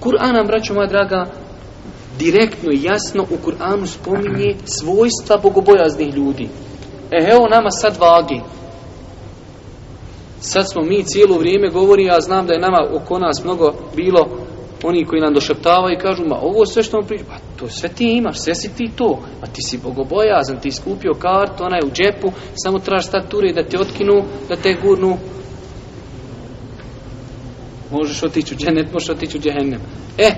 Kur'an nam, braćo moja draga, direktno i jasno u Kur'anu spominje svojstva bogobojaznih ljudi. E, evo nama sad vagi. Sad smo mi cijelo vrijeme govori, ja znam da je nama oko nas mnogo bilo oni koji nam došeptavaju i kažu, ma ovo sve što vam priča, ba, pa, to sve ti imaš, sve si ti to, a ti si bogobojazan, ti iskupio kartu, ona je u džepu, samo traži stature da te otkinu, da te gurnu možeš otići u džennet, možeš otići u džehennem. E,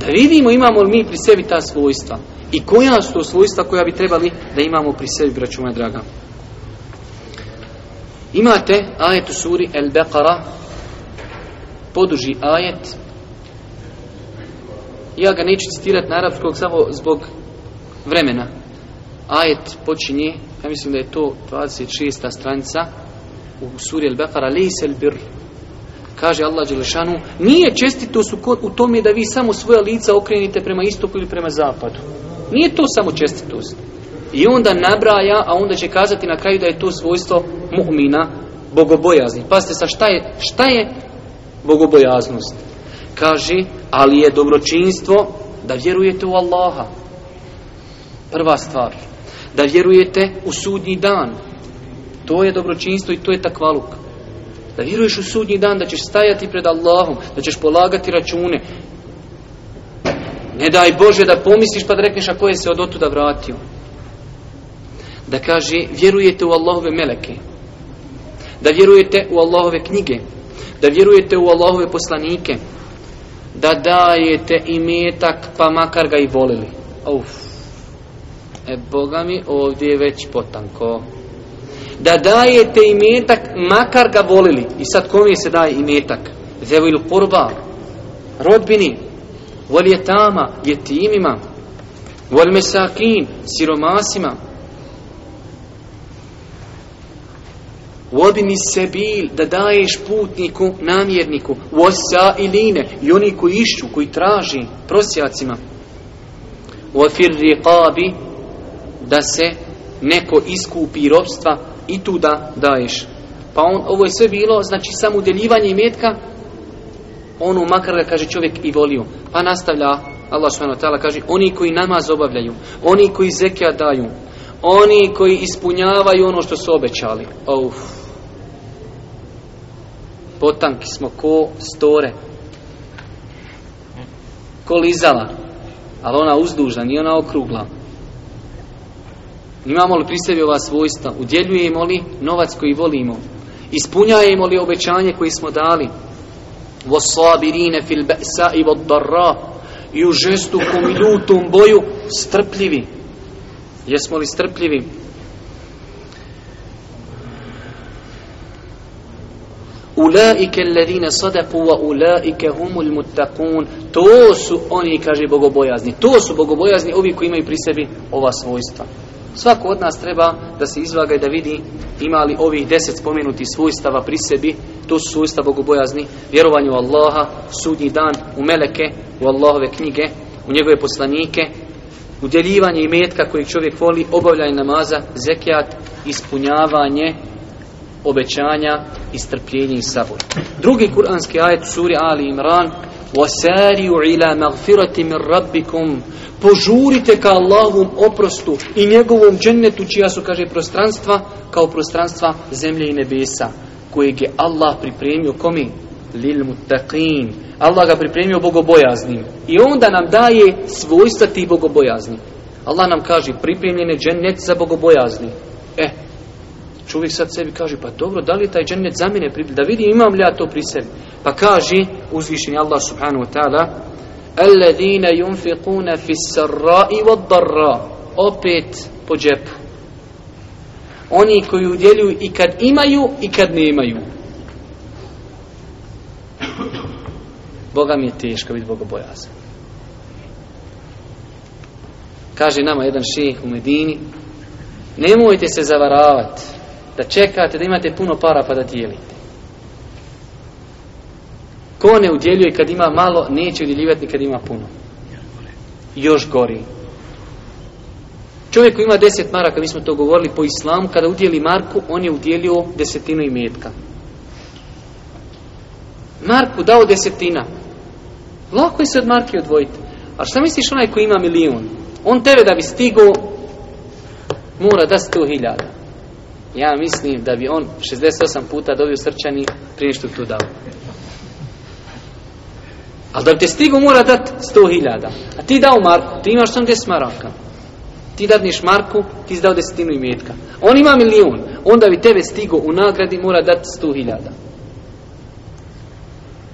da vidimo imamo li mi pri sebi ta svojstva. I koja su to svojstva koja bi trebali da imamo pri sebi, braću moja draga. Imate ajet u suri El-Bekara, poduži ajet. Ja ga neću citirati na arapskog samo zbog vremena. Ajet počinje, ja mislim da je to 26. stranica u suri El-Bekara, lejsel birr. Kaže Allah Đelešanu, nije čestitost u tome da vi samo svoja lica okrenite prema istoku ili prema zapadu. Nije to samo čestitost. I onda nabraja, a onda će kazati na kraju da je to svojstvo mu'mina, bogobojazni. Pazite sa šta je, šta je bogobojaznost? Kaže, ali je dobročinstvo da vjerujete u Allaha. Prva stvar, da vjerujete u sudnji dan. To je dobročinstvo i to je takvaluka da vjeruješ u sudnji dan, da ćeš stajati pred Allahom, da ćeš polagati račune. Ne daj Bože da pomisliš pa da rekneš a ko je se od otuda vratio. Da kaže, vjerujete u Allahove meleke, da vjerujete u Allahove knjige, da vjerujete u Allahove poslanike, da dajete imetak pa makar ga i volili. Uf. E, Boga mi, ovdje je već potanko. Uf da dajete imetak makar ga volili. I sad kome se daje imetak? Zevo ili kurba, rodbini, voljetama, jetimima, voljmesakin, siromasima, Vodini sebil da daješ putniku, namjerniku, vosa i line, i oni koji išću, koji traži, prosjacima. Vofir riqabi, da se neko iskupi robstva i tu da daješ. Pa on, ovo je sve bilo, znači samo udeljivanje metka, ono makar ga kaže čovjek i volio. Pa nastavlja Allah s.w.t. kaže, oni koji namaz obavljaju, oni koji zekija daju, oni koji ispunjavaju ono što su obećali. Uf. Potanki smo ko store. Ko lizala. Ali ona uzdužna, nije ona okrugla. Imamo li pri sebi ova svojstva? Udjeljujemo li novac koji volimo? Ispunjajemo li obećanje koje smo dali? وَصَابِرِينَ فِي الْبَأْسَاءِ وَالْضَرَّةِ I u žestukom i ljutom boju strpljivi. Jesmo li strpljivi? أُولَٰئِكَ الَّذِينَ صَدَقُوا وَأُولَٰئِكَ هُمُ الْمُتَّقُونَ To su oni, kaže bogobojazni. To su bogobojazni ovi koji imaju pri sebi ova svojstva svako od nas treba da se izvaga i da vidi ima li ovih deset spomenuti svojstava pri sebi, to su svojstva bogobojazni, vjerovanje u Allaha, sudnji dan, u meleke, u Allahove knjige, u njegove poslanike, udjeljivanje imetka kojeg čovjek voli, obavljanje namaza, zekijat, ispunjavanje obećanja, istrpljenje i sabor. Drugi kuranski ajet suri Ali Imran, وَسَارِيُ عِلَى مَغْفِرَةِ مِنْ رَبِّكُمْ Požurite ka Allahom oprostu i njegovom džennetu, čija su, kaže, prostranstva, kao prostranstva zemlje i nebesa, kojeg je Allah pripremio komi? لِلْمُتَّقِينَ Allah ga pripremio bogobojaznim. I onda nam daje svojstva ti bogobojazni. Allah nam kaže, pripremljen je džennet za bogobojazni. E, eh, Čovjek sad sebi kaže, pa dobro, da li taj džennet za mene pribili? Da vidim, imam li ja to pri sebi? Pa kaže, uzvišen Allah subhanahu wa ta'ala, Alladine yunfiquna fis sarra i wad darra. Opet po džepu. Oni koji udjeljuju i kad imaju i kad nemaju. Boga mi je teško biti bogobojazan. Kaže nama jedan ših u Medini, nemojte se zavaravati da čekate da imate puno para pa da dijelite. Ko ne udjeljuje kad ima malo, neće udjeljivati kad ima puno. Još gori. Čovjek ima deset maraka, mi smo to govorili po islamu, kada udjeli Marku, on je udjelio desetinu i metka. Marku dao desetina. Lako je se od Marke odvojiti. A šta misliš onaj koji ima milijun? On tebe da bi stigo mora da sto hiljada ja mislim da bi on 68 puta dobio srčani prije što tu dao. Ali da bi te stigu mora dat 100.000. A ti dao Marku, ti imaš sam 10 maraka. Ti dadniš Marku, ti si dao desetinu imetka. On ima milijun, onda bi tebe stigu u nagradi mora dat 100.000.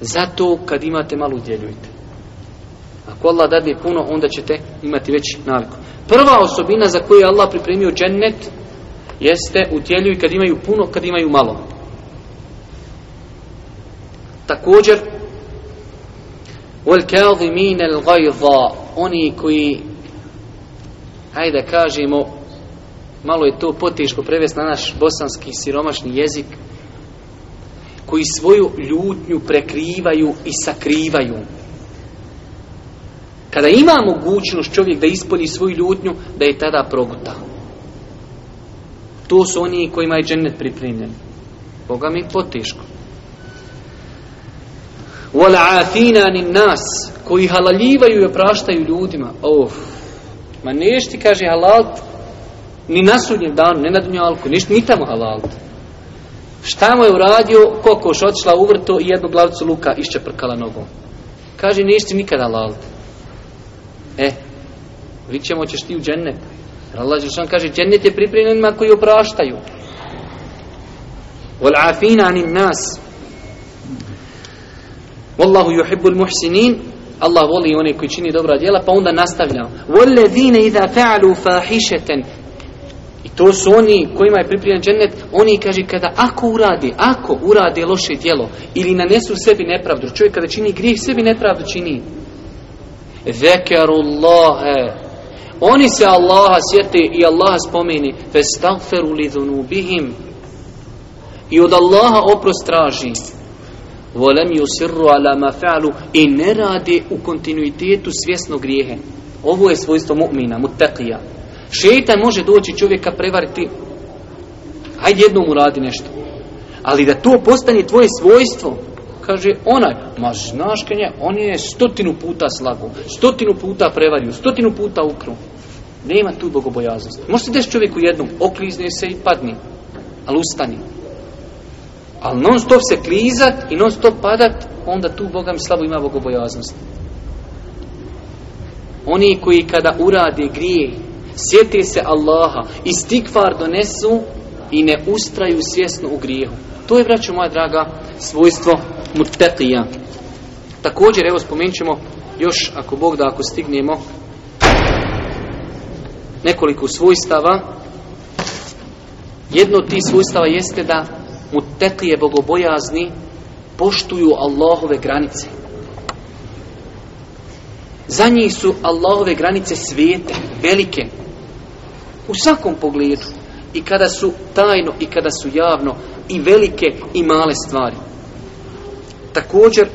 Zato kad imate malo udjeljujte. Ako Allah dadne puno, onda ćete imati veći naliku. Prva osobina za koju je Allah pripremio džennet, jeste u tijelju i kad imaju puno, kad imaju malo. Također, وَلْكَاظِمِينَ الْغَيْضَ Oni koji, hajde kažemo, malo je to potiško prevesti na naš bosanski siromašni jezik, koji svoju ljutnju prekrivaju i sakrivaju. Kada ima mogućnost čovjek da ispolji svoju ljutnju, da je tada progutao. To su oni kojima je džennet pripremljen. Boga mi poteško. Wala afina nin nas koji halaljivaju i opraštaju ljudima. Of. Ma nešti kaže halal ni na sudnjem danu, ne na dunjalku, ništa, ni tamo halal. Šta mu je uradio, kokoš otišla u vrto i jednu glavicu luka iščeprkala nogom. Kaže, nešti nikada halal. E, vidit ćemo ćeš ti u džennetu. Jer Allah Žešan kaže, džennet je pripremljenima koji opraštaju. Vol afina anim nas. Wallahu yuhibbul muhsinin. Allah voli one koji čini dobra djela, pa onda nastavljamo. Walladine idha fa'alu fahišeten. I to su oni kojima je pripremljen džennet. Oni kaže, kada ako uradi, ako uradi loše djelo, ili nanesu sebi nepravdu, čovjek kada čini grijeh, sebi nepravdu čini. Zekarullahe. Zekarullahe. Oni se Allaha sjete i Allaha spomeni فَاسْتَغْفَرُ لِذُنُوبِهِمْ I od Allaha oprost traži وَلَمْ يُسِرُّ عَلَى مَا فَعْلُ I ne rade u kontinuitetu svjesno grijehe. Ovo je svojstvo mu'mina, mutteqija. Šeitan može doći čovjeka prevariti hajde jednom uradi nešto. Ali da to postane tvoje svojstvo kaže onaj, ma znaš kanje, on je stotinu puta slago, stotinu puta prevario, stotinu puta ukru. Nema tu bogobojaznost. Može se desiti čovjeku jednom, oklizne se i padni, ali ustani. Ali non stop se klizat i non stop padat, onda tu Boga mi slabo ima bogobojaznost. Oni koji kada urade grije, sjeti se Allaha i stikvar donesu i ne ustraju svjesno u grijehu. To je, braću moja draga, svojstvo mutteqija. Također, evo, spomenut ćemo još, ako Bog da, ako stignemo, nekoliko svojstava. Jedno od tih svojstava jeste da mutteqije bogobojazni poštuju Allahove granice. Za njih su Allahove granice svijete, velike, u svakom pogledu. I kada su tajno, i kada su javno, i velike, i male stvari također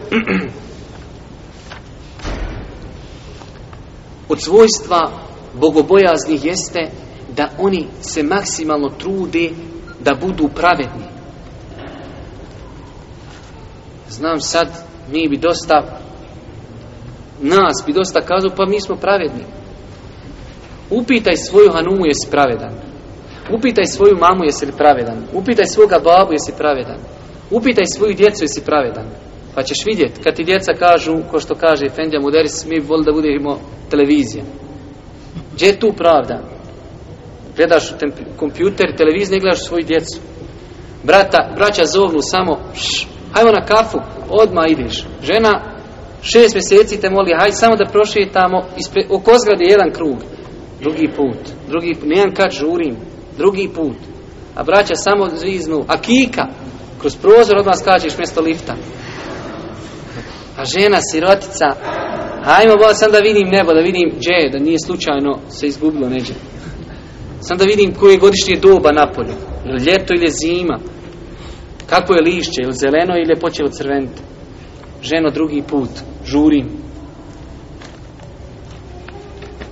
od svojstva bogobojaznih jeste da oni se maksimalno trude da budu pravedni. Znam sad, mi bi dosta nas bi dosta kazao, pa mi smo pravedni. Upitaj svoju hanumu jesi pravedan. Upitaj svoju mamu jesi li pravedan. Upitaj svoga babu jesi pravedan. Upitaj svoju djecu jesi pravedan. Pa ćeš vidjeti, kad ti djeca kažu, ko što kaže Fendija Muderis, mi bi volili da budemo televizija. Gdje je tu pravda? Gledaš kompjuter, televizija i gledaš svoju djecu. Brata, braća zovnu samo, šš, hajmo na kafu, odma ideš. Žena, šest mjeseci te moli, haj samo da prošetamo, ispre, oko zgrade jedan krug. Drugi put, drugi, nijem kad žurim, drugi put. A braća samo zviznu, a kika, kroz prozor odmah skačeš mjesto lifta a pa žena sirotica hajmo bo sam da vidim nebo da vidim gdje da nije slučajno se izgubilo neđe sam da vidim koje godišnje doba napolje ljeto ili zima kako je lišće ili zeleno ili je počelo crvente ženo drugi put žurim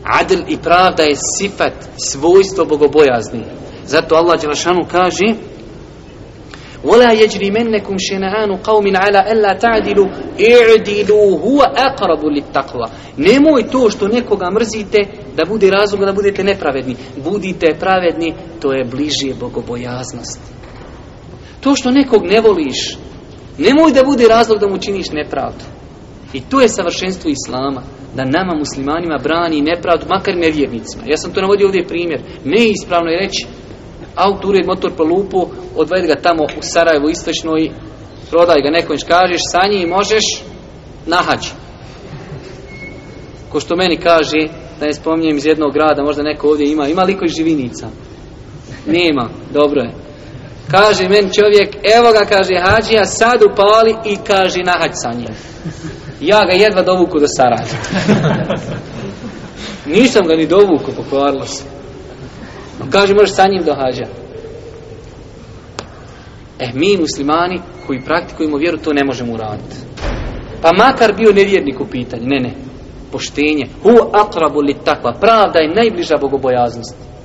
adl i pravda je sifat svojstvo bogobojazni zato Allah Đelašanu kaže ولا يجرمنكم شنهان قوم على ألا تعدلوا اعدلوا هو أقرب للتقوى نموي تو што некога мрзите да буде разум да будете неправедни будите праведни то је ближије богобојазности то што неког не волиш Nemoj da bude razlog da mu činiš nepravdu. I to je savršenstvo Islama. Da nama muslimanima brani nepravdu, makar nevjernicima. Ja sam to navodio ovdje primjer. Neispravno je reći, auto ured motor pa lupo, odvedi ga tamo u Sarajevo istočnoj, prodaj ga nekom i kažeš sa njim možeš nahađi. Ko što meni kaže, da ne spominjem iz jednog grada, možda neko ovdje ima, ima liko i živinica? Nema, dobro je. Kaže meni čovjek, evo ga, kaže, hađi, ja sad upali i kaže, nahađ sa njim. Ja ga jedva dovuku do Sarajeva. Nisam ga ni dovuku, pokvarilo se kaže možeš sa njim dohađa. E, mi muslimani koji praktikujemo vjeru, to ne možemo uraditi. Pa makar bio nevjernik u pitanju, ne, ne. Poštenje. Hu akrabu li takva. Pravda je najbliža bogobojaznosti.